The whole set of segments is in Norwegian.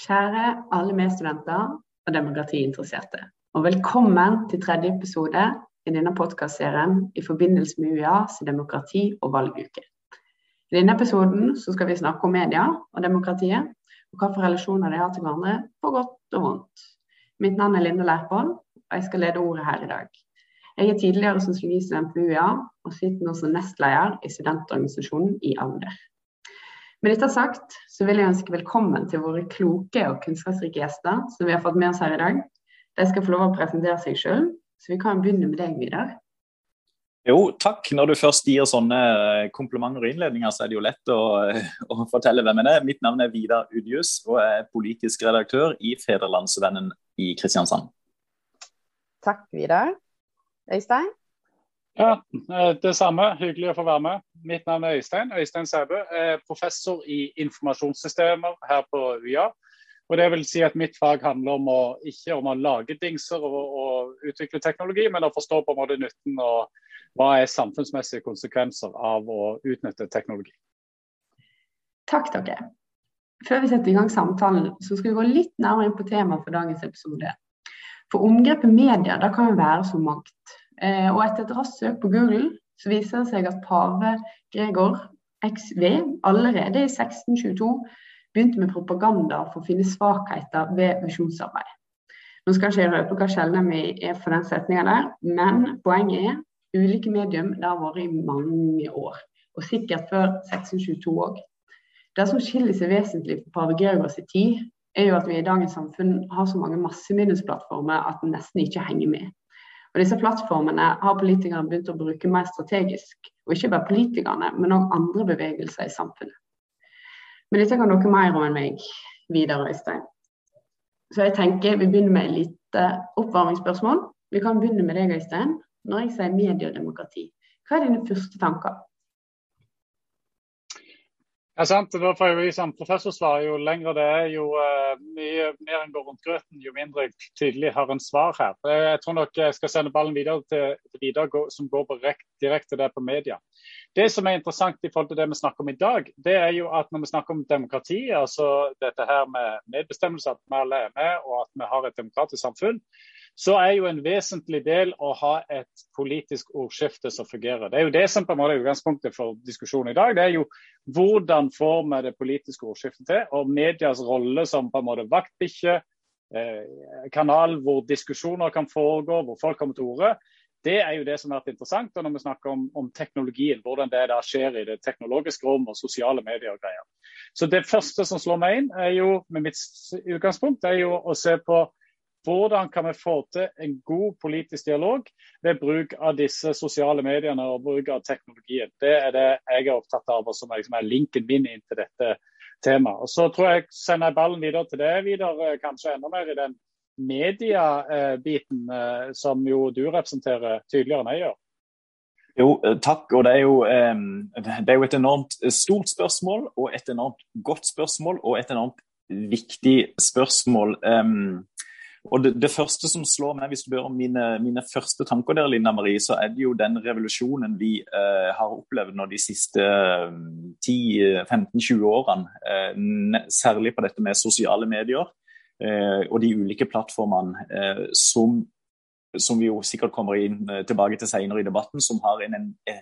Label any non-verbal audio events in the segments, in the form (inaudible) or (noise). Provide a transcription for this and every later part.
Kjære alle medstudenter og demokratiinteresserte. Og velkommen til tredje episode i denne podkastserien i forbindelse med UiAs demokrati- og valguke. I denne episoden skal vi snakke om media og demokratiet, og hvilke relasjoner de har til hverandre, på godt og vondt. Mitt navn er Linda Lervold, og jeg skal lede ordet her i dag. Jeg er tidligere sosiologistudent på UiA, og sitter nå som nestleder i studentorganisasjonen i Agder. Med dette sagt så vil jeg ønske velkommen til våre kloke og kunnskapsrike gjester som vi har fått med oss her i dag. De skal få lov å presentere seg sjøl, så vi kan begynne med deg, Vidar. Jo, takk. Når du først gir sånne eh, komplimenter og innledninger, så er det jo lett å, å fortelle hvem jeg er. Mitt navn er Vidar Udjus og er politisk redaktør i Federlandsvennen i Kristiansand. Takk, Vidar. Øystein? Ja, eh, det samme. Hyggelig å få være med. Mitt navn er Øystein Øystein Sæbø. Professor i informasjonssystemer her på UiA. Og det vil si at Mitt fag handler om å, ikke om å lage dingser og, og utvikle teknologi, men å forstå på en måte nytten og hva er samfunnsmessige konsekvenser av å utnytte teknologi. Takk dere. Før vi setter i gang samtalen, så skal vi gå litt nærmere inn på temaet for dagens episode. For omgrepet media da kan jo være så mangt. Eh, og etter et raskt søk på Google så viser det seg at pave Gregor XV allerede i 1622 begynte med propaganda for å finne svakheter ved visjonsarbeid. Nå skal ikke jeg røpe hva sjelden vi er for den setninga der, men poenget er ulike medium det har vært i mange år. Og sikkert før 1622 òg. Det som skiller seg vesentlig fra pave Gregors tid, er jo at vi i dagens samfunn har så mange massemediesplattformer at den nesten ikke henger med. Og Disse plattformene har politikerne begynt å bruke mer strategisk. Og ikke bare politikerne, men òg andre bevegelser i samfunnet. Men dette kan dere mer om enn meg videre, Øystein. Så jeg tenker vi begynner med et lite oppvarmingsspørsmål. Vi kan begynne med deg, Øystein. Når jeg sier mediedemokrati, hva er dine første tanker? Ja, sant. Da får jeg som professor svare jo lengre det er, jo uh, mye mer enn går rundt grøten, jo mindre jeg tydelig har en svar her. Jeg tror nok jeg skal sende ballen videre til, til Vidar, som går direkte der på media. Det som er interessant i forhold til det vi snakker om i dag, det er jo at når vi snakker om demokrati, altså dette her med medbestemmelse, at vi alle er med og at vi har et demokratisk samfunn, så er jo en vesentlig del å ha et politisk ordskifte som fungerer. Det er jo det som på en måte er utgangspunktet for diskusjonen i dag. Det er jo hvordan får vi det politiske ordskiftet til, og medias rolle som på en måte vaktbikkje, eh, kanal hvor diskusjoner kan foregå, hvor folk kommer til orde. Det er jo det som har vært interessant og når vi snakker om, om, teknologien. Hvordan det da skjer i det teknologiske rom og sosiale medier og greier. Så Det første som slår meg inn, er jo, med mitt utgangspunkt, er jo å se på hvordan kan vi få til en god politisk dialog ved bruk av disse sosiale mediene og bruk av teknologien? Det er det jeg er opptatt av, og som er linken min inn til dette temaet. Og Så tror jeg sender jeg ballen videre til det, Vidar, eh, kanskje enda mer i den mediebiten eh, som jo du representerer tydeligere enn jeg gjør. Jo, eh, takk. og det er, jo, det er jo et enormt stort spørsmål, og et enormt godt spørsmål, og et enormt viktig spørsmål. Og det, det, første som slår meg, hvis du bør om mine, mine, første tanker der, Linda Marie, så er det jo den revolusjonen vi eh, har opplevd nå de siste 10-15-20 eh, årene. Eh, særlig på dette med sosiale medier eh, og de ulike plattformene eh, som, som, vi jo sikkert kommer inn, eh, tilbake til senere i debatten, som, en, en,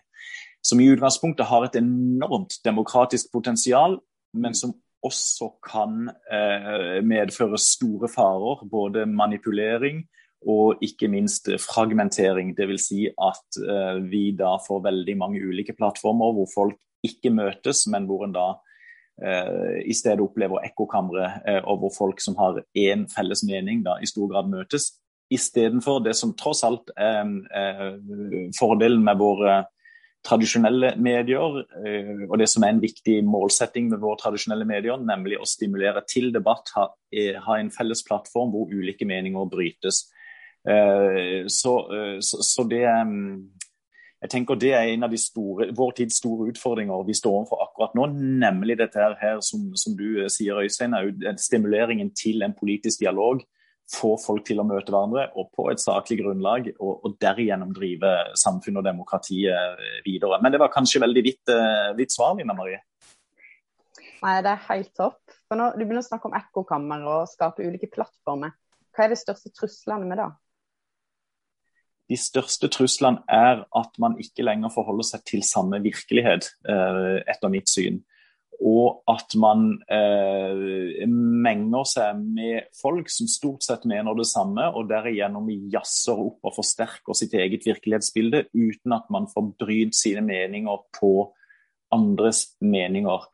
som i utgangspunktet har et enormt demokratisk potensial, men som også kan eh, medføre store farer. Både manipulering og ikke minst fragmentering. Dvs. Si at eh, vi da får veldig mange ulike plattformer hvor folk ikke møtes, men hvor en da eh, i stedet opplever ekkokamre, eh, og folk som har én felles mening, da i stor grad møtes. Istedenfor det som tross alt er eh, fordelen med våre tradisjonelle medier, eh, og det som er en viktig målsetting med våre tradisjonelle medier, nemlig å stimulere til debatt, ha, eh, en felles plattform hvor ulike meninger brytes. Eh, så, så, så det jeg tenker Det er en av de store, vår tids store utfordringer vi står overfor akkurat nå. Nemlig dette her, som, som du sier, Øystein, er stimuleringen til en politisk dialog få folk til å møte hverandre og på et saklig grunnlag, og, og derigjennom drive samfunnet og demokratiet eh, videre. Men det var kanskje veldig vidt, uh, vidt svar, Lina Marie? Nei, det er helt topp. For når du begynner å snakke om ekkokammer og skape ulike plattformer, hva er de største truslene med det? De største truslene er at man ikke lenger forholder seg til samme virkelighet, eh, etter mitt syn. Og at man eh, menger seg med folk som stort sett mener det samme, og derigjennom jazzer opp og forsterker sitt eget virkelighetsbilde uten at man får brydd sine meninger på andres meninger.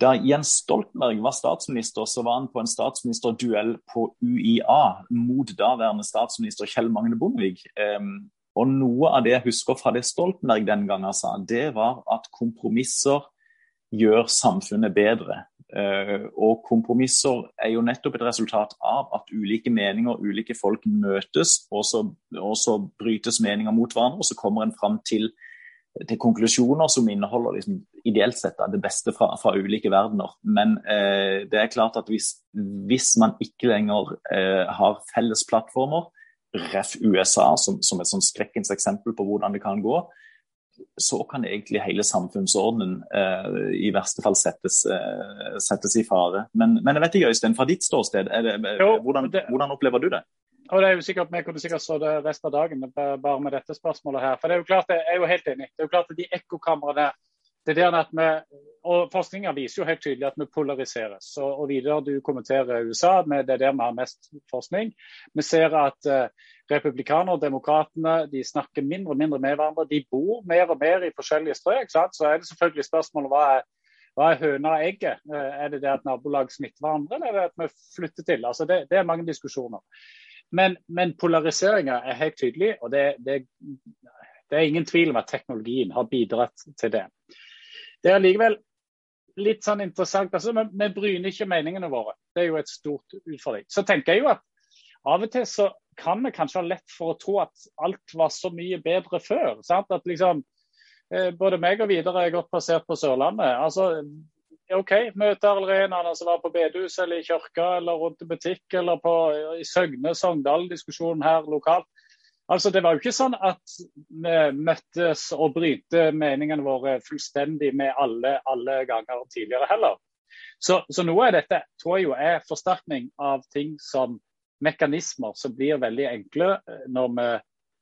Da Jens Stoltenberg var statsminister, så var han på en statsministerduell på UiA mot daværende statsminister Kjell Magne Bondevik. Um, og Noe av det jeg husker fra det Stoltenberg den gangen sa, det var at kompromisser gjør samfunnet bedre. Uh, og kompromisser er jo nettopp et resultat av at ulike meninger, ulike folk møtes, og så, og så brytes meninger mot hverandre, og så kommer en fram til, til konklusjoner som inneholder liksom, ideelt sett det beste fra, fra ulike verdener. Men eh, det er klart at hvis, hvis man ikke lenger eh, har felles plattformer, ref. USA som, som et sånn skrekkens eksempel på hvordan det kan gå, så kan egentlig hele samfunnsordenen eh, i verste fall settes, eh, settes i fare. Men, men, jeg vet ikke, Øystein, fra ditt ståsted, det, jo, hvordan, det, hvordan, opplever du det? Og det er jo sikkert, Vi kunne sikkert stått resten av dagen bare med dette spørsmålet her. For det er jo klart, Jeg er jo helt enig. Det er jo klart at De ekkokamrene det er at vi, og Forskninga viser jo helt tydelig at vi polariseres. Og, og videre Du kommenterer USA, med det er der vi har mest forskning. Vi ser at uh, republikanere og demokratene de snakker mindre og mindre med hverandre. De bor mer og mer i forskjellige strøk. Sant? Så er det selvfølgelig spørsmålet hva er, hva er høna og egget? Uh, er det det at nabolag smitter hverandre, eller er det at vi flytter til? Altså det, det er mange diskusjoner. Men, men polariseringa er helt tydelig, og det, det, det er ingen tvil om at teknologien har bidratt til det. Det er likevel litt sånn interessant. altså Vi, vi bryner ikke meningene våre. Det er jo et stort utfordring. Så tenker jeg jo at av og til så kan vi kanskje ha lett for å tro at alt var så mye bedre før. Sant? At liksom, eh, Både meg og Videre er godt plassert på Sørlandet. altså OK, møter renene som var på bedehus eller i kirka eller rundt i butikk eller på, i Søgne, Sogndal-diskusjonen her lokalt. Altså, Det var jo ikke sånn at vi møttes og bryte meningene våre fullstendig med alle, alle ganger tidligere heller. Så, så, noe av dette tror jeg jo er forsterkning av ting som mekanismer som blir veldig enkle eh, når vi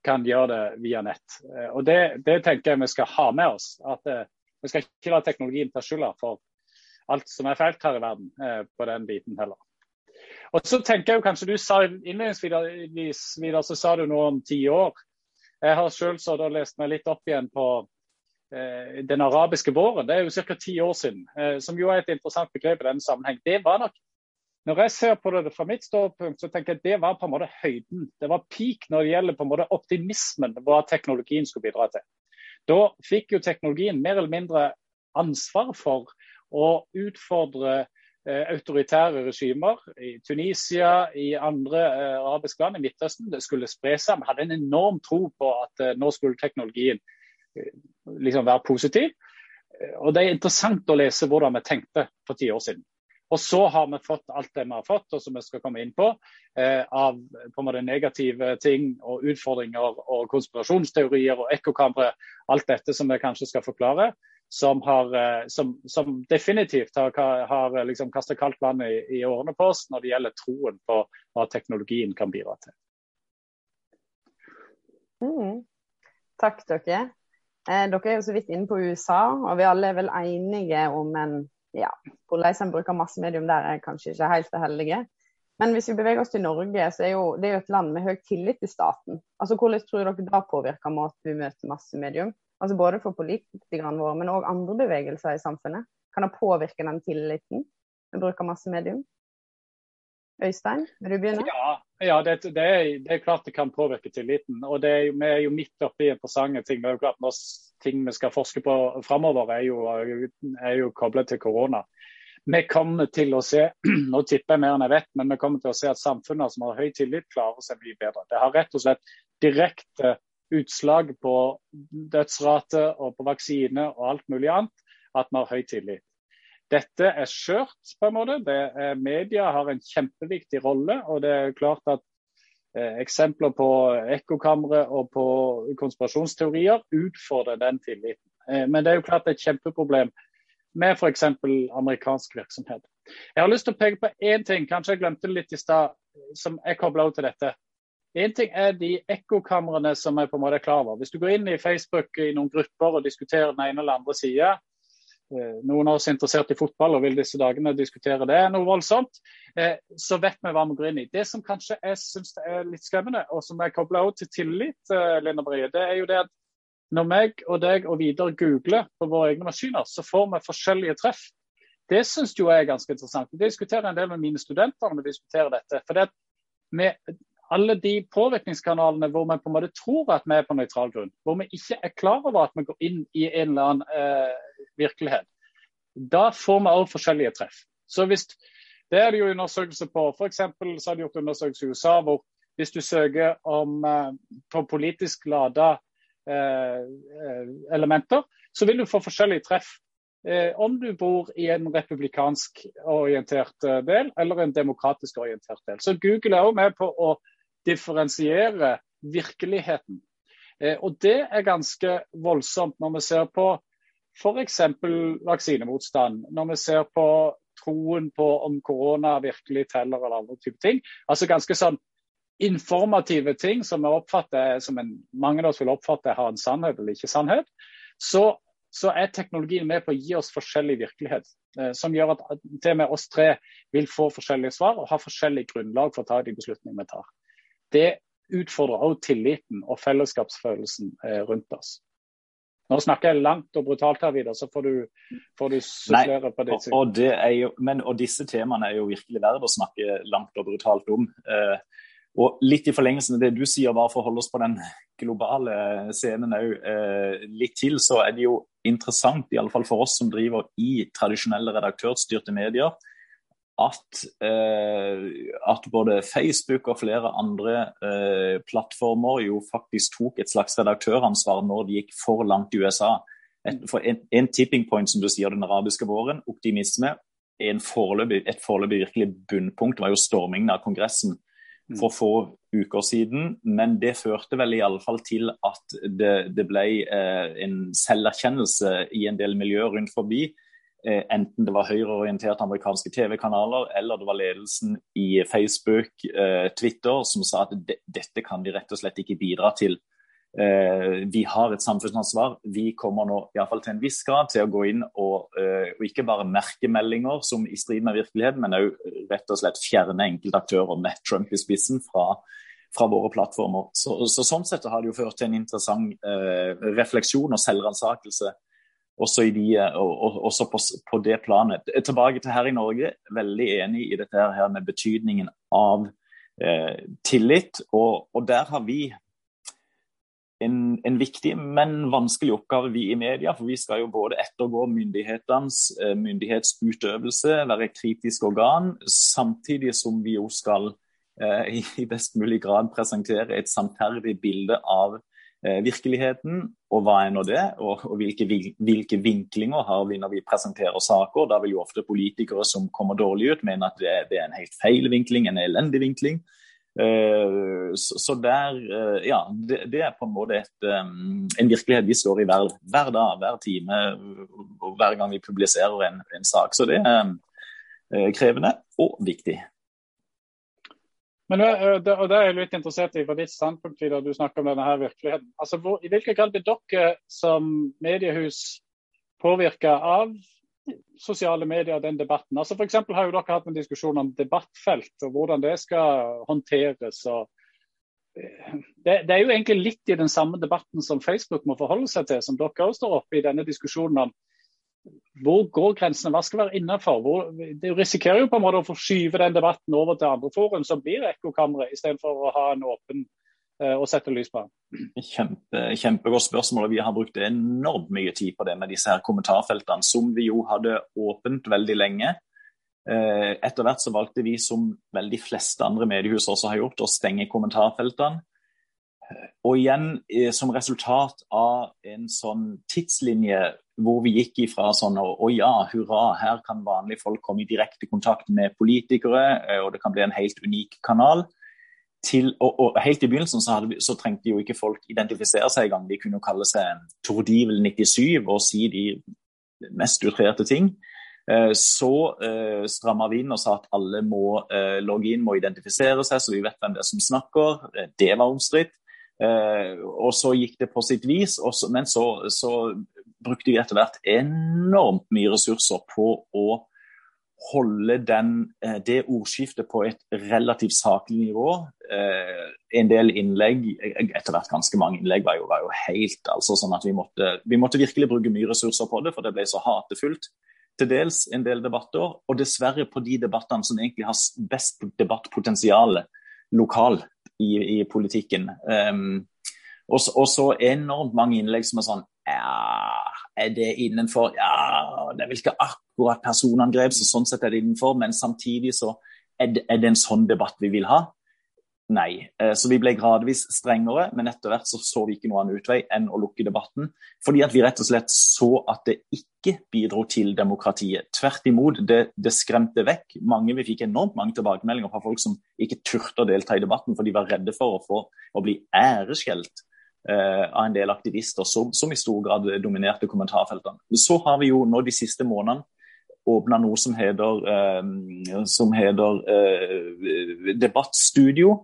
kan gjøre det via nett. Eh, og Det, det tenker jeg vi skal ha med oss. at uh, Vi skal ikke la teknologien ta skylda for alt som er feilt her i verden eh, på den biten heller. Og så tenker jeg jo kanskje Du sa innledningsvis videre, så sa du noe om ti år. Jeg har selv så da lest meg litt opp igjen på eh, den arabiske våren. Det er jo ca. ti år siden. Eh, som jo er et interessant begrep i denne sammenheng. Det var nok når jeg ser på det fra mitt ståpunkt, så tenker jeg at det var på en måte høyden. Det var peak når det gjelder på en måte optimismen hva teknologien skulle bidra til. Da fikk jo teknologien mer eller mindre ansvar for å utfordre Eh, autoritære regimer i Tunisia, i andre eh, arabiske land i Midtøsten. Det skulle spre seg. Vi hadde en enorm tro på at eh, nå skulle teknologien liksom være positiv. Og Det er interessant å lese hvordan vi tenkte for ti år siden. Og så har vi fått alt det vi har fått, og som vi skal komme inn på, eh, av på en måte negative ting og utfordringer og konspirasjonsteorier og ekkokamre. Alt dette som vi kanskje skal forklare som, har, eh, som, som definitivt har, har eh, liksom kastet kaldt vann i, i, årene på oss når det gjelder troen på hva teknologien kan bidra til. Mm. Takk, dere. Eh, dere er jo så vidt inne på USA, og vi alle er vel enige om en ja, hvordan en bruker massemedium der, er kanskje ikke helt det heldige. Men hvis vi beveger oss til Norge, så er jo det er jo et land med høy tillit til staten. Altså Hvordan tror dere det påvirker måten vi møter massemedium? Altså både for politikerne våre, men òg andre bevegelser i samfunnet. Kan det påvirke den tilliten vi bruker masse medium. Øystein, vil du begynne? Ja, ja det, det, er, det, er, klart det kan påvirke tilliten. og er Vi er jo midt oppi interessante ting. Det er jo klart når Ting vi skal forske på framover, er er jo koblet til korona. Vi kommer til å se (clears throat) nå tipper jeg mer enn jeg vet, men vi kommer til å se at samfunnet som har høy tillit, klarer seg mye bedre. Det har rett og slett direkte utslag på dødsrate og på vaksine og alt mulig annet, at vi har høy tillit. Dette er skjørt, på en måte. Er, media har en kjempeviktig rolle. og det er klart at eh, Eksempler på ekkokamre og på konspirasjonsteorier utfordrer den tilliten. Eh, men det er jo klart et kjempeproblem med f.eks. amerikansk virksomhet. Jeg har lyst til å peke på én ting, kanskje jeg glemte litt i stad, som er kobla til dette. Én ting er de ekkokamrene som jeg på en måte er klar over. Hvis du går inn i Facebook i noen grupper og diskuterer den ene eller andre sida, eh, noen av oss er interessert i fotball og vil disse dagene diskutere det noe voldsomt, eh, så vet vi hva vi går inn i. Det som kanskje jeg syns er litt skremmende, og som er kobla til tillit, eh, Linda Marie, det er jo det at når meg og deg og videre googler på våre egne maskiner, så får vi forskjellige treff. Det syns jeg er ganske interessant. Jeg diskuterer en del med mine studenter når vi diskuterer dette. for det at alle de påvirkningskanalene hvor vi på en måte tror at vi er på nøytral grunn, hvor vi ikke er klar over at vi går inn i en eller annen eh, virkelighet, da får vi også forskjellige treff. Så hvis, Det er det jo undersøkelser på. F.eks. så har de gjort undersøkelser i USA hvor hvis du søker om, eh, på politisk lada eh, eh, elementer, så vil du få forskjellige treff. Eh, om du bor i en republikansk orientert eh, del eller en demokratisk orientert del. Så Google er også med på å differensiere virkeligheten. Eh, og det er ganske voldsomt når vi ser på f.eks. vaksinemotstand, når vi ser på troen på om korona virkelig teller eller andre typer ting. Altså ganske sånn informative ting som, oppfatter, som en, mange av oss vil oppfatte har en sannhet eller ikke sannhet. Så, så, er teknologien med på å gi oss forskjellig virkelighet. Eh, som gjør at til og med oss tre vil få forskjellige svar og ha forskjellig grunnlag for å ta de beslutningene vi tar det utfordrer også tilliten og fellesskapsfølelsen eh, rundt oss. Nå snakker jeg langt og brutalt her, Vidar, så får du, får du supplere på det. Og, det jo, men, og disse temaene er jo virkelig verdt å snakke langt og brutalt om. Eh, og litt i forlengelsen av det du sier, bare for å holde oss på den globale scenen òg eh, litt til, så er det jo interessant, i alle fall for oss som driver i tradisjonelle redaktørstyrte medier, at, eh, at, både Facebook og flere andre eh, plattformer jo faktisk tok et slags redaktøransvar når de gikk for langt i USA. Et, for en, en, tipping point, som du sier, den arabiske våren, optimisme, foreløpig, et foreløpig virkelig bunnpunkt var jo stormingen av Kongressen for få uker siden. Men det førte vel i alle fall til at det, det ble eh, en selverkjennelse i en del miljøer rundt forbi enten det var høyreorienterte amerikanske TV-kanaler eller det var ledelsen i Facebook, eh, Twitter, som sa at dette kan de rett og slett ikke bidra til. Eh, vi har et samfunnsansvar. Vi kommer nå i fall til en viss grad til å gå inn og, og ikke bare merke meldinger som i strid med virkeligheten, men òg rett og slett fjerne enkeltaktører med Trump i spissen fra, fra våre plattformer. Så, så, Sånn sett har det jo ført til en interessant eh, refleksjon og selvransakelse også, de, og, også på, på, det planet. Tilbake til her i Norge, veldig enig i dette her med betydningen av eh, tillit. Og, og, der har vi en, en, viktig, men vanskelig oppgave, vi i media. For vi skal jo både ettergå myndighetenes eh, myndighetsutøvelse, være kritisk organ, samtidig som vi jo skal eh, i best mulig grad presentere et sannferdig bilde av Eh, virkeligheten, og hva er nå det? Og, og hvilke, hvilke, vinklinger har vi når vi presenterer saker? Da vil jo ofte politikere som kommer dårlig ut, mene at det, det er en helt feil vinkling, en elendig vinkling. Uh, så, der, uh, ja, det, er på en måte et, en virkelighet vi står i hver, hver, dag, hver time hver gang vi publiserer en, en sak. Så det er krevende og viktig. Men eh, det, og det er jeg litt interessert i fra ditt standpunkt, Vidar, du snakker om denne her virkeligheten. Altså, hvor, I hvilken grad blir dere som mediehus påvirka av sosiale medier og den debatten? Altså for har jo dere hatt en diskusjon om debattfelt og hvordan det skal håndteres. og eh, det, det, er jo egentlig litt i den samme debatten som Facebook må forholde seg til, som dere også står oppe i denne diskusjonen om hvor går grensene? Hva skal være innenfor? det risikerer jo på en måte å forskyve den debatten over til andre forum, som blir ekkokamre, istedenfor å ha en åpen uh, og sette lys på Kjempe, Kjempegodt spørsmål. Vi har brukt enormt mye tid på det med disse her kommentarfeltene, som vi jo hadde åpent veldig lenge. Uh, etter hvert så valgte vi, som veldig fleste andre mediehus også har gjort, å stenge kommentarfeltene. Og igjen, eh, som resultat av en sånn tidslinje hvor vi gikk ifra sånn å ja, hurra, her kan vanlige folk komme i direkte kontakt med politikere, eh, og det kan bli en helt unik kanal. Til, og, og, Helt i begynnelsen så, vi, så, trengte jo ikke folk identifisere seg engang. De kunne kalle seg Tordivel 97 og si de mest utrerte ting. Så eh, stramma vi inn og sa at alle må eh, logge inn, må identifisere seg, så vi vet hvem det er som snakker. Det var omstridt. Eh, og så gikk det på sitt vis, så, men så, så, brukte vi etter hvert enormt mye ressurser på å holde den, eh, det ordskiftet på et relativt saklig nivå. Eh, en del innlegg, etter hvert ganske mange innlegg, var jo, var jo helt altså sånn at vi måtte, vi måtte virkelig bruke mye ressurser på det, for det ble så hatefullt til dels en del debatter, og dessverre på de debattene som egentlig har best debattpotensial lokalt i, i politikken. Um, og, så enormt mange innlegg som er sånn ja, Er det innenfor Ja, det er vel ikke akkurat personangrep, så sånn sett er det innenfor, men samtidig så er det, er det en sånn debatt vi vil ha. Nei. Eh, så vi ble gradvis strengere, men etter hvert så, så vi ikke noen annen utvei enn å lukke debatten. Fordi at vi rett og slett så at det ikke bidro til demokratiet. Tvert imot, det, det skremte vekk. Mange, Vi fikk enormt mange tilbakemeldinger fra folk som ikke turte å delta i debatten, for de var redde for å, få, å bli æreskjelt av en del aktivister som, som, i stor grad dominerte kommentarfeltene. Så har vi jo nå de siste månedene åpna noe som heter, eh, som heter eh, debattstudio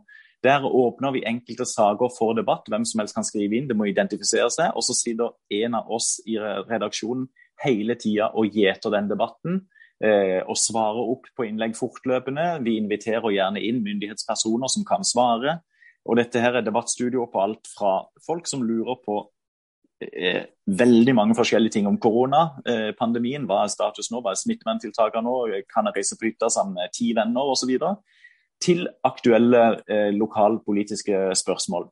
der åpner vi enkelte saker for debatt. Hvem som helst kan skrive inn, det må identifisere seg. Og så sitter en av oss i redaksjonen hele tida og gjeter den debatten. Eh, og svarer opp på innlegg fortløpende. Vi inviterer gjerne inn myndighetspersoner som kan svare. Og dette her er debattstudio på alt fra folk som lurer på eh, veldig mange forskjellige ting om koronapandemien. Eh, Hva er status nå? Hva er smitteverntiltakene nå? Kan jeg reise på hytta sammen med ti venner osv.? til aktuelle eh, lokalpolitiske spørsmål.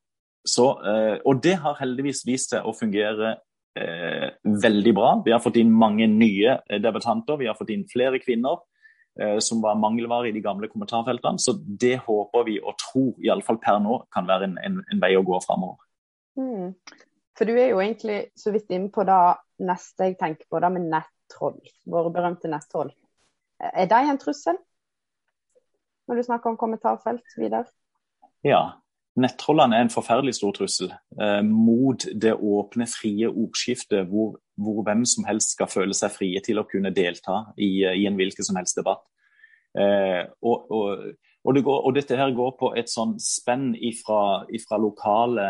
Så, eh, og det har heldigvis vist seg å fungere eh, veldig bra. Vi har fått inn mange nye eh, debattanter, vi har fått inn flere kvinner. Eh, som var mangelvare i de gamle kommentarfeltene. Så det håper vi og tror, iallfall per nå, kan være en, en, en vei å gå framover. Mm. For du er jo egentlig så vidt inne på det neste jeg tenker på, det med nettroll. Våre berømte nettroll. Er de en trussel? når du snakker om kommentarfelt videre? Ja, nettrollene er en forferdelig stor trussel eh, mot det åpne, frie ordskiftet hvor, hvor, hvem som helst skal føle seg frie til å kunne delta i, i en hvilken som helst debatt. Eh, og, og, og, det går, og, dette her går på et sånn spenn ifra, ifra lokale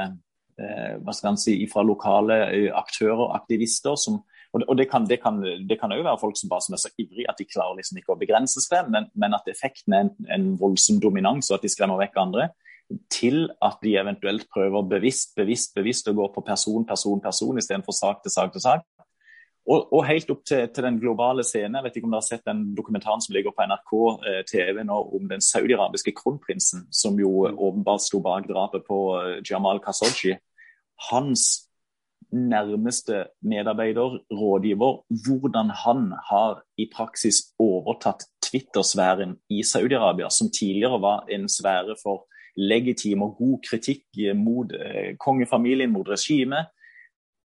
eh, hva skal si, ifra lokale eh, aktører og aktivister som, og det, kan, det, kan, det kan også være folk som bare som er så ivrige at de klarer liksom ikke å begrense seg, men, men, at effekten er en, en, voldsom dominans, og at de skremmer vekk andre. Til at de eventuelt prøver bevisst bevisst, bevisst å gå på person, person, person istedenfor sak til sak til sak. Og, og, helt opp til, til, den globale scenen. Jeg vet ikke om dere har sett den dokumentaren som ligger på NRK eh, TV nå om den saudiarabiske kronprinsen, som jo åpenbart sto bak drapet på eh, Jamal Khashoggi. Hans nærmeste medarbeider, rådgiver, hvordan han har i praksis overtatt Twitter-sfæren i Saudi-Arabia, som tidligere var en sfære for legitim og god kritikk mot eh, kongefamilien, mot regimet,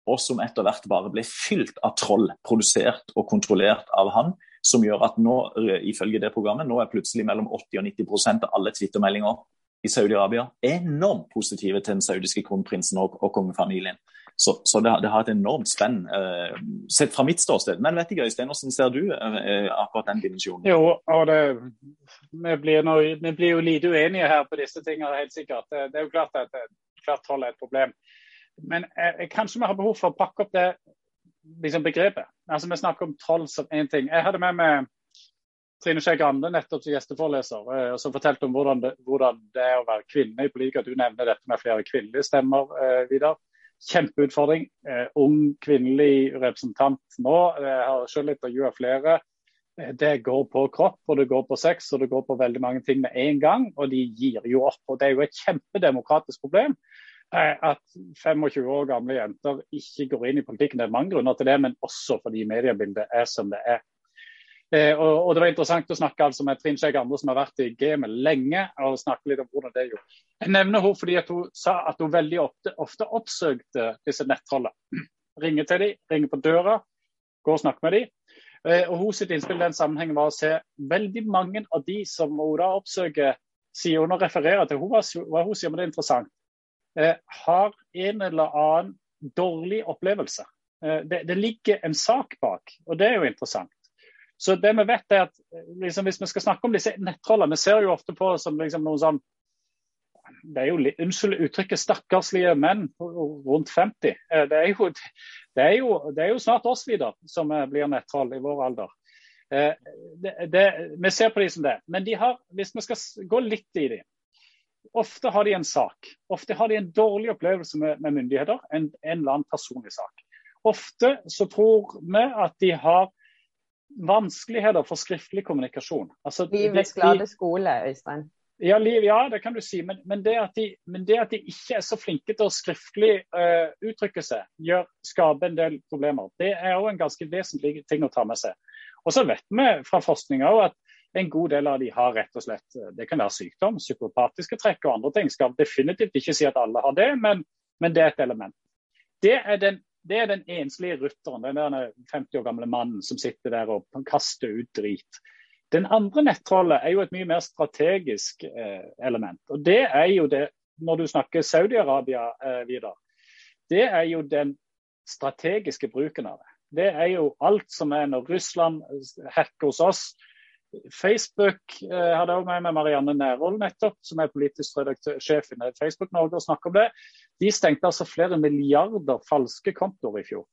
og som etter hvert bare ble fylt av troll, produsert og kontrollert av han, som gjør at nå, eh, ifølge det programmet, nå er plutselig mellom 80 og 90% av alle Twitter-meldinger i Saudi-Arabia enormt positive til den saudiske kronprinsen og, og kongefamilien. Så, så det, det, har et enormt spenn, eh, sett fra mitt ståsted. Men vet ikke, Øystein, hvordan ser du eh, akkurat den dimensjonen? Jo, og det, vi, blir noe, vi, blir jo lite uenige her på disse tingene, helt sikkert. Det, det er jo klart at hvert troll er et problem. Men eh, kanskje vi har behov for å pakke opp det liksom, begrepet. Altså, Vi snakker om troll som én ting. Jeg hadde med meg Trine Skei Grande nettopp til gjesteforeleser, eh, som fortalte om hvordan det, hvordan det, er å være kvinne i politiker. Du nevner dette med flere kvinnelige stemmer, eh, Vidar kjempeutfordring. Eh, ung kvinnelig representant nå. Jeg har selv intervjua flere. Eh, det går på kropp, og det går på sex og det går på veldig mange ting med en gang. Og de gir jo opp. og Det er jo et kjempedemokratisk problem eh, at 25 år gamle jenter ikke går inn i politikken. Det er mange grunner til det, men også fordi mediebildet er som det er. Eh, og, og, Det var interessant å snakke altså med Trine Skei Grande, som har vært i gamet lenge. og snakke litt om hvordan det gjorde. Jeg nevner henne fordi hun sa at hun veldig ofte, ofte oppsøkte disse nettrollene. Ringer til dem, ringer på døra, går og snakker med dem. Eh, og hun sitt innspill i den sammenhengen var å se veldig mange av de som hun da oppsøker, sier hun og refererer til hva hun sier, men det er interessant, eh, har en eller annen dårlig opplevelse. Eh, det, det ligger en sak bak, og det er jo interessant. Så det vi vet er at liksom, Hvis vi skal snakke om disse nettrollene, vi ser jo ofte på som liksom noen sånn det er jo, Unnskyld uttrykket 'stakkarslige menn rundt 50'. Eh, det er jo, det er jo, det er jo snart oss videre som eh, blir nettroll i vår alder. Eh, det, vi ser på de som det. Men de har, hvis vi skal gå litt i de, Ofte har de en sak. Ofte har de en dårlig opplevelse med, med myndigheter. En, en eller annen personlig sak. Ofte så tror vi at de har vanskeligheter for skriftlig kommunikasjon. Altså, Livets glade skole, Øystein. Ja, liv, ja, det kan du si. Men, men, det de, men, det at de, ikke er så flinke til å skriftlig uh, uttrykke seg, gjør, skaper en del problemer. Det er òg en ganske vesentlig ting å ta med seg. Og så vet vi fra forskninga at en god del av de har rett og slett eh, Det kan være sykdom, psykopatiske trekk og andre ting. Skal definitivt ikke si at alle har det, men, men det er et element. Det er den, det er den enslige rutteren, den der 50 år gamle mannen som sitter der og kaster ut drit. Den andre nettrollet er jo et mye mer strategisk eh, element. og Det er jo det, når du snakker Saudi-Arabia eh, videre, det er jo den strategiske bruken av det. Det er jo alt som er når Russland hacker hos oss. Facebook eh, hadde også med meg Marianne Nærvold nettopp, som er politisk sjef i Facebook Norge, og snakker om det. De stengte altså flere milliarder falske kontoer i fjor.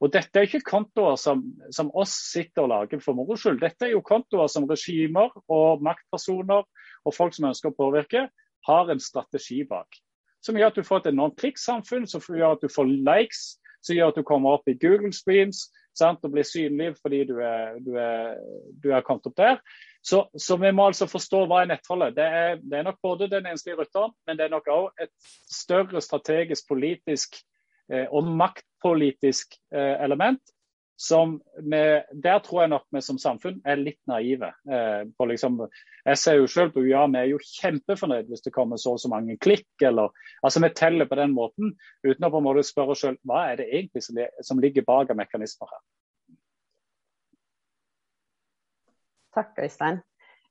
Og Dette er ikke kontoer som, som oss sitter og lager for moro skyld. Dette er jo kontoer som regimer og maktpersoner og folk som ønsker å påvirke, har en strategi bak. Som gjør at du får et enormt klikksamfunn, som gjør at du får likes, som gjør at du kommer opp i Google Streams sant, og blir synlig fordi du er, du er, du er kommet opp der. Så, så, vi må altså forstå hva er nettholdet. Det er, det er nok både den enslige rytteren, men det er nok òg et større strategisk, politisk Eh, og maktpolitisk eh, element. Vi, der tror jeg nok vi som samfunn er litt naive. Eh, liksom, jeg ser jo selv på UiA, vi er jo kjempefornøyd hvis det kommer så og så mange klikk. eller, altså Vi teller på den måten uten å på en måte spørre oss selv hva er det egentlig som, som ligger bak av mekanismer her. Takk, Øystein.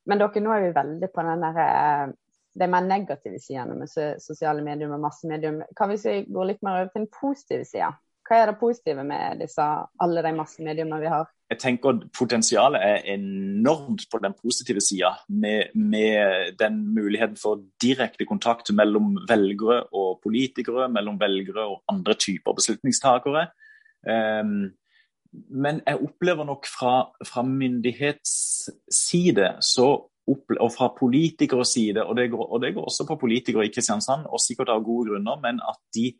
Men dere, nå er vi veldig på den der, de mer negative sidene med sosiale medier og massemedium. Kan vi gå litt mer over til den positive sida? Hva er det positive med disse, alle de massemediene vi har? Jeg tenker at Potensialet er enormt på den positive sida, med, med, den muligheten for direkte kontakt mellom velgere og politikere, mellom velgere og andre typer beslutningstakere. Um, men jeg opplever nok fra, fra myndighetsside og fra politikeres side, og det, går, og det, går, også på politikere i Kristiansand, og sikkert av gode grunner, men at de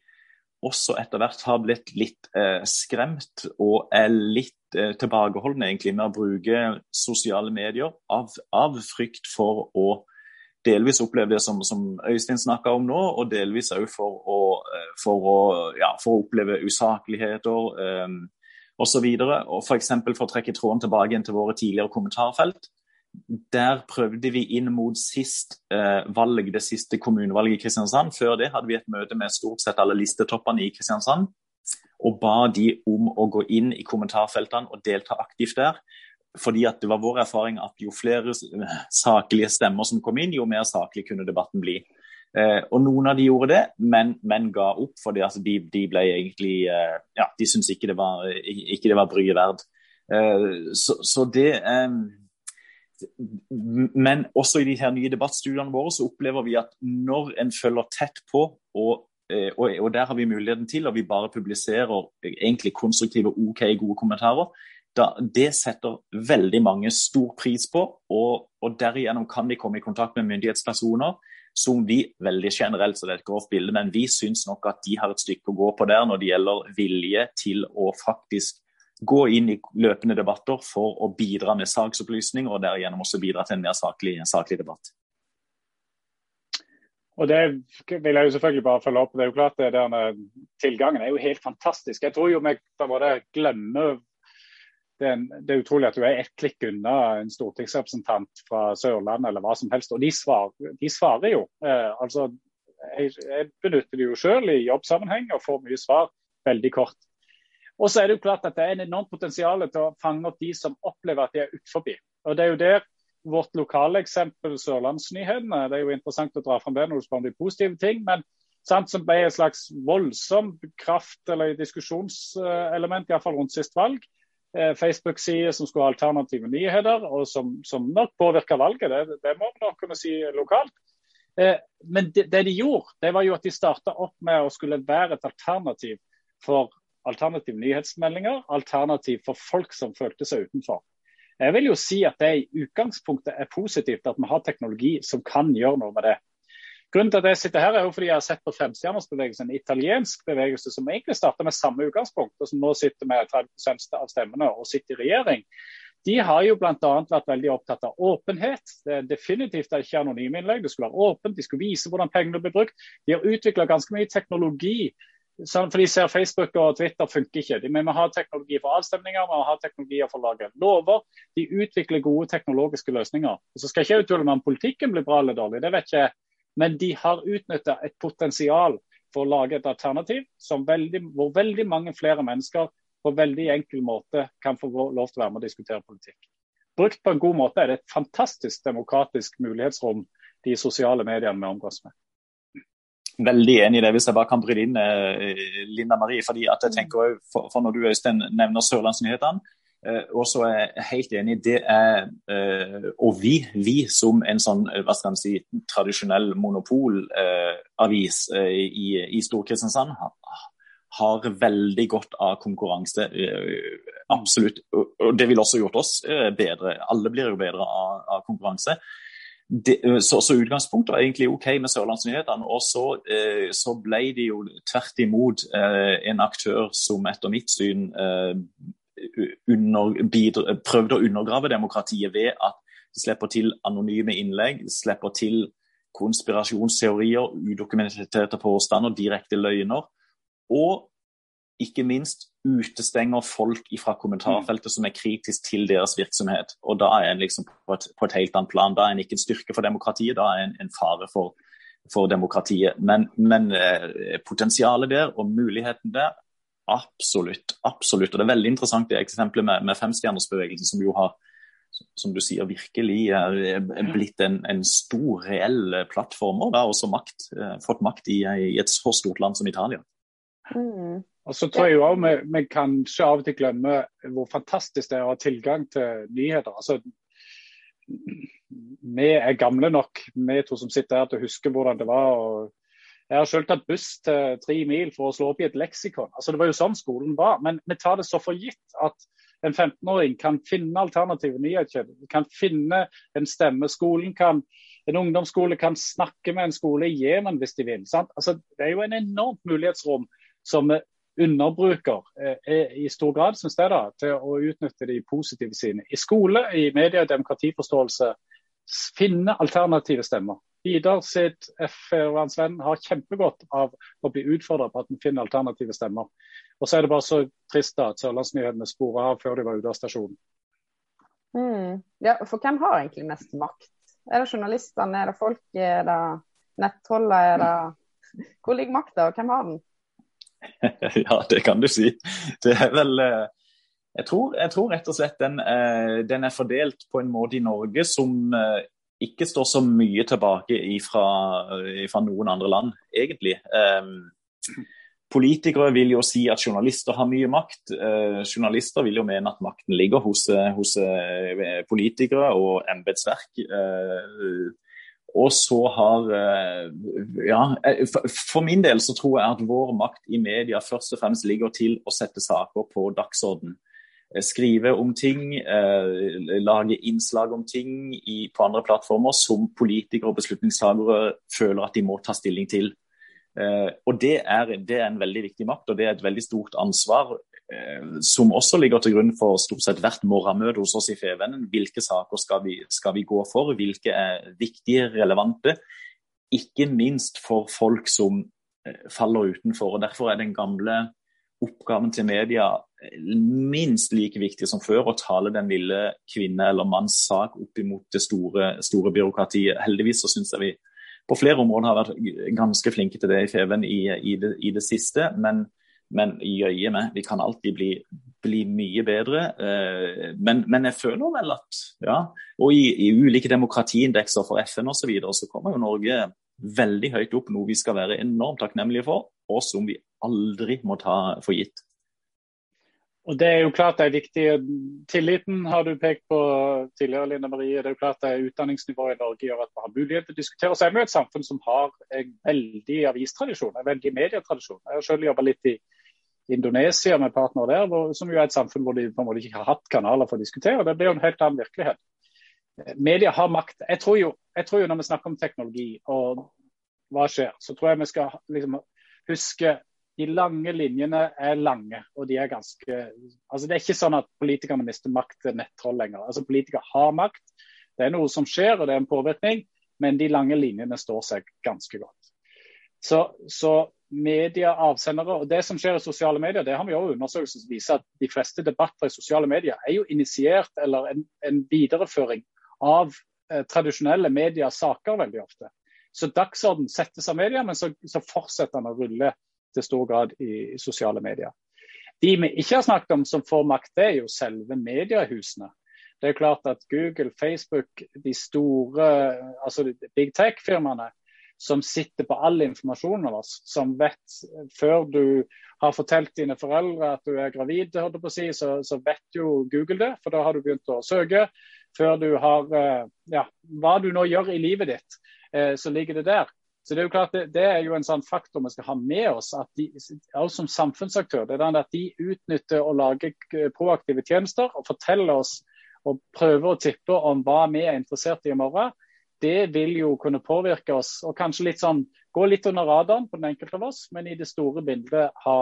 også etter hvert har blitt litt eh, skremt og er litt eh, tilbakeholdne egentlig med å bruke sosiale medier av, av frykt for å delvis oppleve det som, som Øystein snakka om nå, og delvis òg for, eh, for, ja, for, å oppleve usakligheter eh, osv. og For, for å trekke tråden tilbake inn til våre tidligere kommentarfelt der prøvde vi inn mot sist eh, valg, det siste kommunevalget i Kristiansand. Før det hadde vi et møte med stort sett alle listetoppene i Kristiansand. Og ba de om å gå inn i kommentarfeltene og delta aktivt der. Fordi at det var vår erfaring at jo flere saklige stemmer som kom inn, jo mer saklig kunne debatten bli. Eh, og noen av de gjorde det, men, men ga opp. fordi altså, de, de, ble egentlig eh, Ja, de syntes ikke det var, ikke var bryet verd. Eh, så, så, det eh, men også i de her nye debattstudiene våre så opplever vi at når en følger tett på, og, eh, og, og der har vi muligheten til, og vi bare publiserer egentlig konstruktive, OK, gode kommentarer, da, det setter veldig mange stor pris på. Og, og derigjennom kan de komme i kontakt med myndighetspersoner som vi veldig generelt, så det er et grovt bilde, men vi syns nok at de har et stykke å gå på der når det gjelder vilje til å faktisk gå inn i løpende debatter for å bidra med saksopplysning, og derigjennom også bidra til en mer saklig, saklig debatt. Og Det vil jeg jo selvfølgelig bare følge opp. det er jo klart det der, Tilgangen er jo helt fantastisk. Jeg tror jo vi bare glemmer det det er, utrolig at du er ett klikk unna en stortingsrepresentant fra Sørlandet eller hva som helst. Og de svarer, de svarer jo. Eh, altså, jeg, jeg, benytter det jo selv i jobbsammenheng og får mye svar veldig kort. Og så er Det jo klart at det er en enormt potensial til å fange opp de som opplever at de er utenfor. Og det er jo der vårt lokale eksempel, Sørlandsnyhetene, det er jo interessant å dra fram det når du spør om de positive ting. men sant, som ble en slags voldsom kraft- eller diskusjonselement, iallfall rundt sist valg. eh, Facebook-side som skulle ha alternative nyheter, og som, som nok påvirka valget. Det, det, må vi nok kunne si lokalt. Eh, men det, det, de gjorde, det var jo at de starta opp med å skulle være et alternativ for alternative nyhetsmeldinger, alternativ for folk som følte seg utenfor. Jeg vil jo si at det i utgangspunktet er positivt at vi har teknologi som kan gjøre noe med det. Grunnen til at jeg sitter her er jo fordi jeg har sett på Femstjernersbevegelsen, en italiensk bevegelse som egentlig starta med samme utgangspunkt, og som nå sitter med 30% av stemmene og sitter i regjering. De har jo bl.a. vært veldig opptatt av åpenhet. Det er definitivt ikke anonyme innlegg. Det skulle være åpent, de skulle vise hvordan pengene blir brukt. De har utvikla ganske mye teknologi for de ser Facebook og Twitter funker ikke. De, vi må ha teknologi for avstemninger, vi må ha teknologi for å lage lover. De utvikler gode teknologiske løsninger. Og så skal jeg ikke uttale meg om politikken blir bra eller dårlig, det vet jeg. Men de har utnytta et potensial for å lage et alternativ veldig, hvor veldig mange flere mennesker på veldig enkel måte kan få lov til å være med og diskutere politikk. Brukt på en god måte er det et fantastisk demokratisk mulighetsrom de sosiale mediene vi omgås med veldig enig i det, hvis jeg bare kan bryte inn eh, Linda Marie. fordi at jeg tenker for, for Når du Øystein, nevner Sørlandsnyhetene, eh, og så er jeg helt enig, det er eh, Og vi, vi som en sånn hva skal man si, tradisjonell monopolavis eh, i, i Stor-Kristiansand, har veldig godt av konkurranse. Eh, absolutt. Og det ville også gjort oss eh, bedre. Alle blir jo bedre av, av konkurranse det, så, så, utgangspunktet var egentlig OK med Sørlandsnyhetene. Og så, eh, så, ble de jo tvert imot eh, en aktør som etter mitt syn eh, under, bidra, prøvde å undergrave demokratiet ved at de slipper til anonyme innlegg, slipper til konspirasjonsteorier, udokumenterte påstander, direkte løgner. Og ikke minst utestenger folk fra kommentarfeltet som er kritisk til deres virksomhet. Og Da er en liksom på et, på et helt annet plan. Da er en ikke en styrke for demokratiet, da er en, en fare for, for demokratiet. Men, men eh, potensialet der og muligheten der, absolutt. absolutt. Og Det er veldig interessant det eksempelet med, med femstjernersbevegelsen, som jo har som du sier, virkelig er blitt en, en stor, reell plattform og da også makt, eh, fått makt i, i et så stort land som Italia. Mm. Og så tror jeg jo også vi, vi kanskje av og til glemmer hvor fantastisk det er å ha tilgang til nyheter. Altså, vi er gamle nok, vi to som sitter her, til å huske hvordan det var. og jeg har selv tatt buss til tre mil for å slå opp i et leksikon. Altså, det var jo sånn skolen var. Men vi tar det så for gitt at en 15-åring kan finne alternative nyhetskilder. Kan finne en stemme. Skolen kan, En ungdomsskole kan snakke med en skole i Jemen hvis de vil. Altså, det er jo en enormt mulighetsrom som underbruker eh, i stor grad, synes jeg, da, til å utnytte de positive sine. I skole, i media demokratiforståelse, finne alternative stemmer. Vidar sitt F-vernsvenn har kjempegodt av å bli utfordra på at en finner alternative stemmer. Og så er det bare så trist da, at Sørlandsnyhetene sporer av før de var ute av stasjonen. Mm. Ja, for hvem har egentlig mest makt? Er det journalistene, er det folk, er det nettholdet, er det Hvor ligger makta, og hvem har den? (laughs) ja, det kan du si. Det er vel eh, jeg tror, jeg tror rett og slett den, eh, den, er fordelt på en måte i Norge som eh, ikke står så mye tilbake fra noen andre land, egentlig. Politikere vil jo si at journalister har mye makt. Journalister vil jo mene at makten ligger hos, hos politikere og embetsverk. Og så har eh, Ja, eh, for min del så tror jeg at vår makt i media først og fremst ligger til å sette saker på dagsorden. Eh, skrive om ting, lage innslag om ting på andre plattformer som politikere og beslutningstagere føler at de må ta stilling til. Og det er, det er en veldig viktig makt, og det er et veldig stort ansvar som også ligger til grunn for stort sett hvert morgenmøte hos oss i Fevennen. Hvilke saker skal vi, skal vi, gå for, hvilke er viktige, relevante. Ikke minst for folk som eh, faller utenfor. og Derfor er den gamle oppgaven til media eh, minst like viktig som før, å tale den lille kvinne eller manns sak opp imot det store, store byråkratiet. Heldigvis så syns jeg vi på flere områder har vært ganske flinke til det i Feven i, i, det, i det siste. men men jøye meg, vi kan alltid bli, bli mye bedre. Eh, men, men, jeg føler vel at ja, Og i, i ulike demokratiindekser for FN osv. Så, videre, så kommer jo Norge veldig høyt opp, noe vi skal være enormt takknemlige for, og som vi aldri må ta for gitt. Og Det er jo klart det er viktig. Tilliten har du pekt på tidligere, Linda Marie. Det er jo klart det er Utdanningsnivået i Norge gjør at vi har mulighet til å diskutere. Så er vi et samfunn som har en veldig avistradisjon, en veldig medietradisjon. Jeg har selv jobba litt i Indonesia med partnere der, hvor, som jo er et samfunn hvor de på en måte ikke har hatt kanaler for å diskutere. Det blir jo en helt annen virkelighet. Media har makt. Jeg tror jo, jeg tror jo når vi snakker om teknologi og hva skjer, så tror jeg vi skal liksom, huske de lange linjene er lange, og de er ganske altså Det er ikke sånn at politikerne mister makt til nettroll lenger. Altså Politikere har makt. Det er noe som skjer, og det er en påvirkning, men de lange linjene står seg ganske godt. Så, så media, avsendere, og Det som skjer i sosiale medier, det har vi også undersøkelser som viser at de fleste debatter i sosiale medier er jo initiert eller en, en videreføring av eh, tradisjonelle medier-saker veldig ofte. Så dagsorden settes av media, men så, så fortsetter den å rulle til stor grad i sosiale medier. De vi ikke har snakket om som får makt, det er jo selve mediehusene. Det er klart at Google, Facebook, de store altså big tech-firmaene som sitter på all informasjonen av oss, som vet før du har fortalt dine foreldre at du er gravid, si, så, så, vet jo Google det, for da har du begynt å søke. Før du har eh, ja, Hva du nå gjør i livet ditt, eh, så ligger det der. Så Det er jo klart det, det, er jo en sånn faktor vi skal ha med oss, at de, også som samfunnsaktør. det er den at De utnytter og lager proaktive tjenester og forteller oss og prøver å tippe om hva vi er interessert i i morgen. Det vil jo kunne påvirke oss og kanskje litt sånn, gå litt under radaren på den enkelte av oss, men i det store bildet ha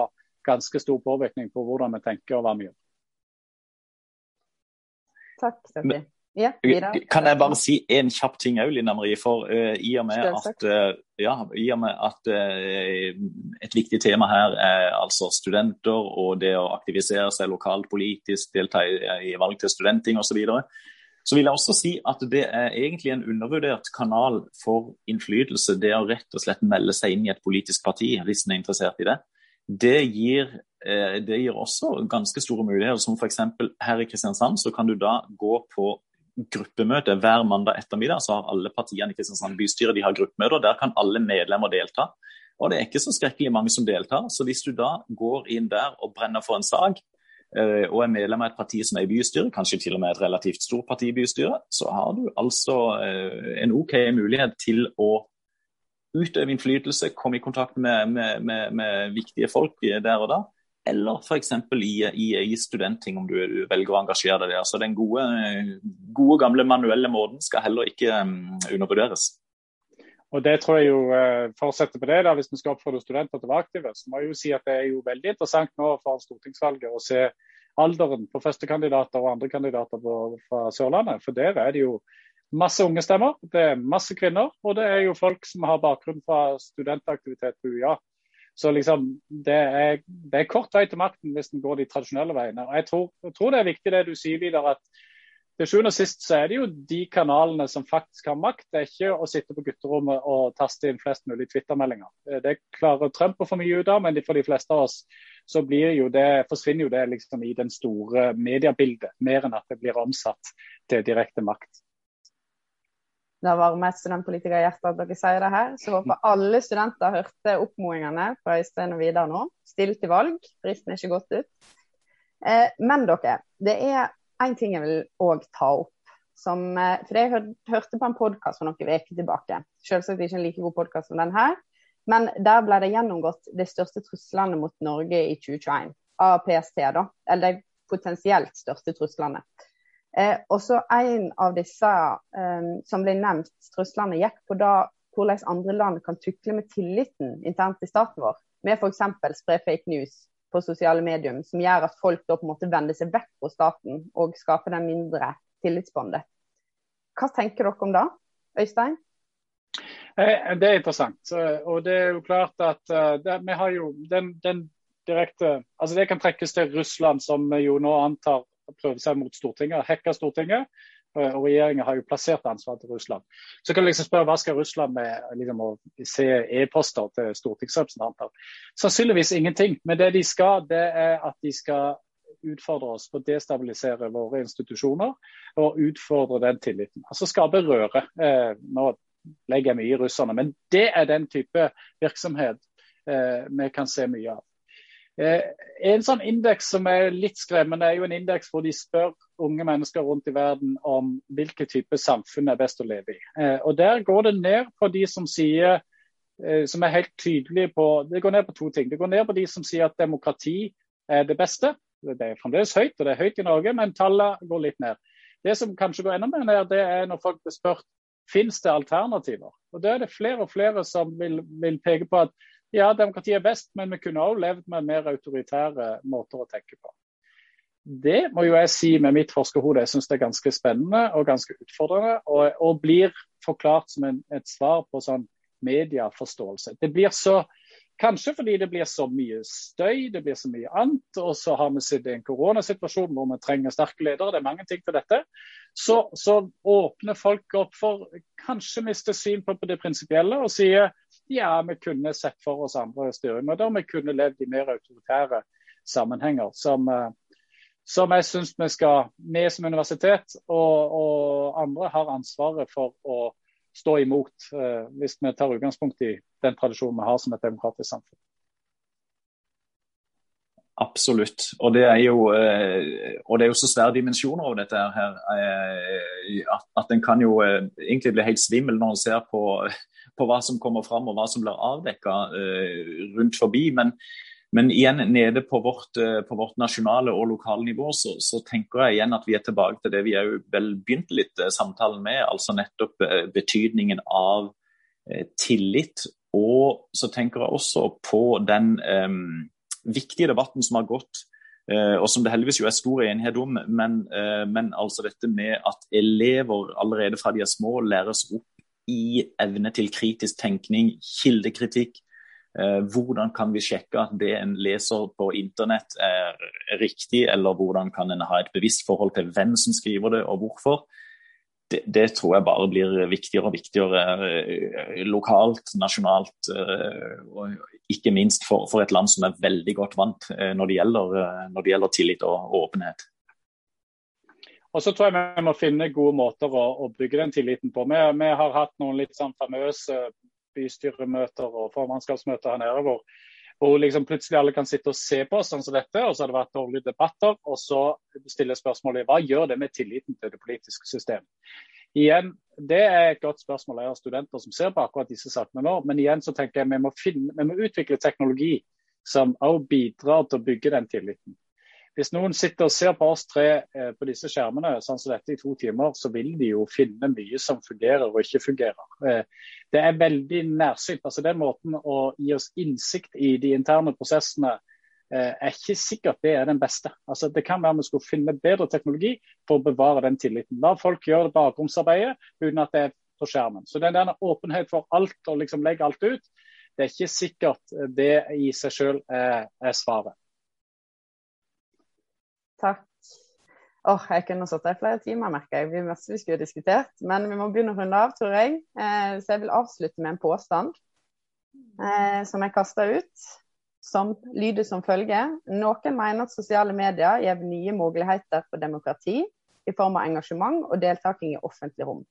ganske stor påvirkning på hvordan vi tenker og hva vi gjør. Takk, Sophie. Ja, kan jeg bare si en kjapp ting òg, Linda Marie? For uh, i, og med at, uh, ja, i og med at uh, et viktig tema her er altså studenter og det å aktivisere seg lokalt politisk, delta i, i valg til studenting osv. Så, videre, så vil jeg også si at det er egentlig en undervurdert kanal for innflytelse. Det å rett og slett melde seg inn i et politisk parti hvis en er interessert i det. Det gir, det gir også ganske store muligheter. som F.eks. her i Kristiansand så kan du da gå på gruppemøte hver mandag ettermiddag. Så har alle partiene i Kristiansand bystyre de har gruppemøter. Der kan alle medlemmer delta. Og det er ikke så skrekkelig mange som deltar. Så hvis du da går inn der og brenner for en sak, eh, og er medlem av et parti som er i bystyret, kanskje til og med et relativt stort parti i bystyret, så har du altså eh, en OK mulighet til å utøve innflytelse, komme i kontakt med, med, med, med viktige folk der og da eller f.eks. I, i, i studentting, om du, velger å engasjere deg der. Så den gode, gode, gamle manuelle måten skal heller ikke um, undervurderes. Og det tror jeg jo uh, fortsetter på det da, Hvis vi skal oppfordre studenter til å være aktive, så må jeg jo si at det er jo veldig interessant nå for stortingsvalget å se alderen på førstekandidater og andre kandidater på, fra Sørlandet. For der er det jo masse unge stemmer, det er masse kvinner, og det er jo folk som har bakgrunn fra studentaktivitet på UiA. Så liksom, det er, det er, kort vei til makten hvis en går de tradisjonelle veiene. Og jeg tror, jeg tror, det er viktig det du sier videre, at til sjuende og sist så er det jo de kanalene som faktisk har makt. Det er ikke å sitte på gutterommet og taste inn flest mulig Twitter-meldinger. Det klarer Trump å få mye ut av, men for de fleste av oss så jo det, forsvinner jo det liksom i den store mediebildet, mer enn at det blir omsatt til direkte makt. Det varmer et studentpolitikerhjerte at dere sier det her. Så håper alle studenter hørte oppfordringene fra Øystein og Vidar nå. Still til valg, fristen er ikke gått ut. Eh, men dere, det er én ting jeg vil òg ta opp. Som, eh, for Jeg hørte på en podkast for noen uker tilbake. Selvsagt ikke en like god podkast som den her. Men der ble det gjennomgått de største truslene mot Norge i 2021 av PST. da, Eller de potensielt største truslene. Eh, også En av disse eh, som ble nevnt, truslene, gikk på da hvordan andre land kan tukle med tilliten internt i staten vår. Med f.eks. spre fake news på sosiale medier, som gjør at folk da på en måte vender seg vekk fra staten og skaper den mindre tillitsbåndet. Hva tenker dere om det, Øystein? Eh, det er interessant. Og det er jo klart at uh, det, vi har jo den, den direkte Altså det kan trekkes til Russland, som jo nå antar prøve seg mot Stortinget, hacke Stortinget. Eh, og regjeringen har jo plassert ansvaret til Russland. Så kan du liksom spørre hva skal Russland med liksom, å se e-poster til stortingsrepresentanter? Sannsynligvis ingenting. Men det de skal, det er at de skal utfordre oss på å destabilisere våre institusjoner og utfordre den tilliten. Altså skape røre. Eh, nå legger jeg mye i russerne, men det er den type virksomhet eh, vi kan se mye av. Eh, en sånn indeks som er litt skremmende, er jo en indeks hvor de spør unge mennesker rundt i verden om hvilken type samfunn er best å leve i. Eh, og Der går det ned på de som sier eh, som er helt tydelige på Det går ned på to ting. Det går ned på de som sier at demokrati er det beste. Det er fremdeles høyt, og det er høyt i Norge, men tallene går litt ned. Det som kanskje går enda mer ned, det er når folk blir spurt finnes det alternativer. Og Da er det flere og flere som vil, vil peke på at ja, demokrati er best, men vi kunne også levd med mer autoritære måter å tenke på. Det må jo jeg si med mitt forskerhode jeg syns det er ganske spennende og ganske utfordrende. Og, og blir forklart som en, et svar på sånn medieforståelse. Det blir så Kanskje fordi det blir så mye støy, det blir så mye annet. Og så har vi sittet i en koronasituasjon hvor vi trenger sterke ledere. Det er mange ting til dette. Så, så åpner folk opp for kanskje miste syn på det prinsipielle og sier ja, vi kunne sett for oss andre styremåter. Vi kunne levd i mer autoritære sammenhenger. Som, eh, som jeg syns vi skal, vi som universitet og, og andre har ansvaret for å stå imot, eh, hvis vi tar utgangspunkt i den tradisjonen vi har som et demokratisk samfunn. Absolutt. Og det er jo, eh, det er jo så svære dimensjoner over dette her eh, at en kan jo egentlig bli helt svimmel når en ser på, på hva som kommer fram og hva som blir avdekka rundt forbi. Men men igjen, nede på vårt, eh, på vårt nasjonale og lokale nivå, så, så, tenker jeg igjen at vi er tilbake til det vi òg vel begynte litt eh, samtalen med, altså nettopp eh, betydningen av tillit. Og så tenker jeg også på den viktige debatten som har gått, eh, og som det heldigvis jo er stor enighet om, men, eh, men, altså dette med at elever allerede fra de er små læres opp i evne til kritisk tenkning, kildekritikk, Eh, hvordan kan vi sjekke at det en leser på internett er riktig, eller hvordan kan en ha et bevisst forhold til hvem som skriver det og hvorfor? Det, tror jeg bare blir viktigere og viktigere eh, lokalt, nasjonalt eh, og ikke minst for, for, et land som er veldig godt vant når det gjelder, når det gjelder tillit og, og åpenhet. Og så tror jeg vi må finne gode måter å, å bygge den tilliten på. Vi, vi, har hatt noen litt sånn famøse bystyremøter og formannskapsmøter her nede. hvor, hvor liksom plutselig alle kan sitte og se på sånn som dette, og så har det vært dårlige debatter. Og så stiller spørsmålet hva gjør det med tilliten til det politiske system. Igjen, Det er et godt spørsmål. Jeg har studenter som ser på akkurat disse sakene nå. Men igjen så tenker jeg vi må, finne, vi må utvikle teknologi som også bidrar til å bygge den tilliten. Hvis noen sitter og ser på oss tre eh, på disse skjermene sånn som dette i to timer, så vil de jo finne mye som fungerer og ikke fungerer. Eh, det er veldig nærsynt. altså Den måten å gi oss innsikt i de interne prosessene eh, er ikke sikkert det er den beste. Altså, det kan være vi skulle finne bedre teknologi for å bevare den tilliten. La folk gjøre det bakromsarbeidet uten at det er på skjermen. Så den der åpenhet for alt og liksom legge alt ut, det er ikke sikkert det i seg selv er, er svaret. Takk. Oh, jeg kunne sittet i flere timer, merker jeg. Vi masse vi skulle diskutert. Men vi må begynne å runde av, tror jeg. Eh, så jeg vil avslutte med en påstand eh, som jeg kasta ut. Som lyder som følger. Noen mener at sosiale medier gir nye muligheter for demokrati i form av engasjement og deltaking i offentlig rom.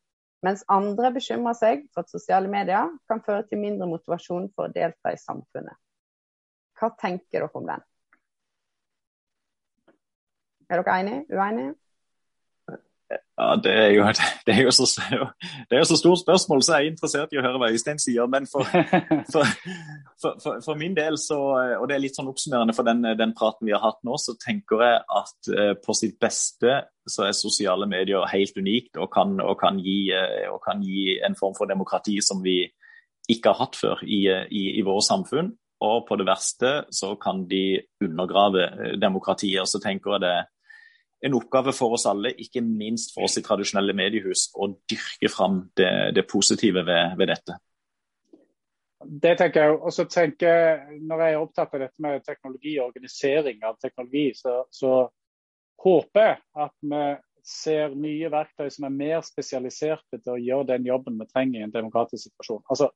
Mens andre bekymrer seg for at sosiale medier kan føre til mindre motivasjon for å delta i samfunnet. Hva tenker dere om den? Er dere enige? Uenige? Ja, det er, jo, det, er jo så, det er jo så stort spørsmål, så jeg er interessert i å høre hva Øystein sier. Men for, (laughs) for, for, for, min del, så, og det er litt sånn oppsummerende for den, den, praten vi har hatt nå, så tenker jeg at uh, på sitt beste så er sosiale medier helt unikt og kan, og kan, gi, uh, og kan gi, en form for demokrati som vi ikke har hatt før i, i, i våre samfunn. Og på det verste så kan de undergrave demokratiet. Og så tenker jeg det en oppgave for oss alle, ikke minst for oss i tradisjonelle mediehus, å dyrke fram det, det positive ved, ved, dette. Det tenker jeg. også. tenker Når jeg er opptatt av dette med teknologi og organisering av teknologi, så, så håper jeg at vi ser nye verktøy som er mer spesialiserte til å gjøre den jobben vi trenger i en demokratisk situasjon. Altså,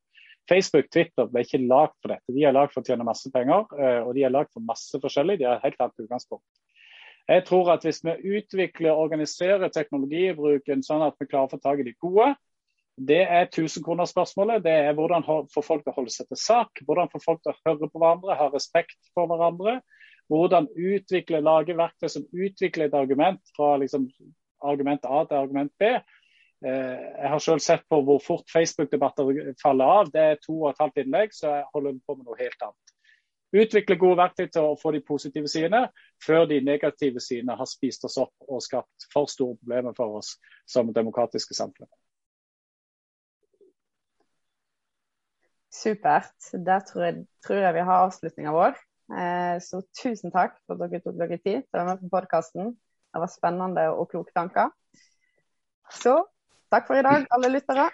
Facebook Twitter ble ikke lagd for dette. De er lagd for å tjene masse penger, eh, og de er lagd for masse forskjellig. De har helt annet utgangspunkt. Jeg tror at hvis vi utvikler og organiserer teknologibruken sånn at vi klarer å få tak i de gode, Det er 1000-kronerspørsmålet. Det er hvordan få folk til å holde seg til sak, hvordan få folk til å høre på hverandre, ha respekt for hverandre. Hvordan utvikle, lage verktøy som utvikler et argument fra liksom, argument A til argument B. Eh, jeg har selv sett på hvor fort Facebook-debatter faller av. Det er to og et halvt innlegg, så jeg holder på med noe helt annet. Utvikle gode verktøy til å få de positive sidene, før de negative sidene har spist oss opp og skapt for store problemer for oss som demokratiske samfunn. Supert. Der tror jeg, tror jeg vi har avslutninga vår. Eh, så tusen takk for at dere tok dere tid til å være med på podkasten. Det var spennende og kloke tanker. Så takk for i dag, alle lyttere.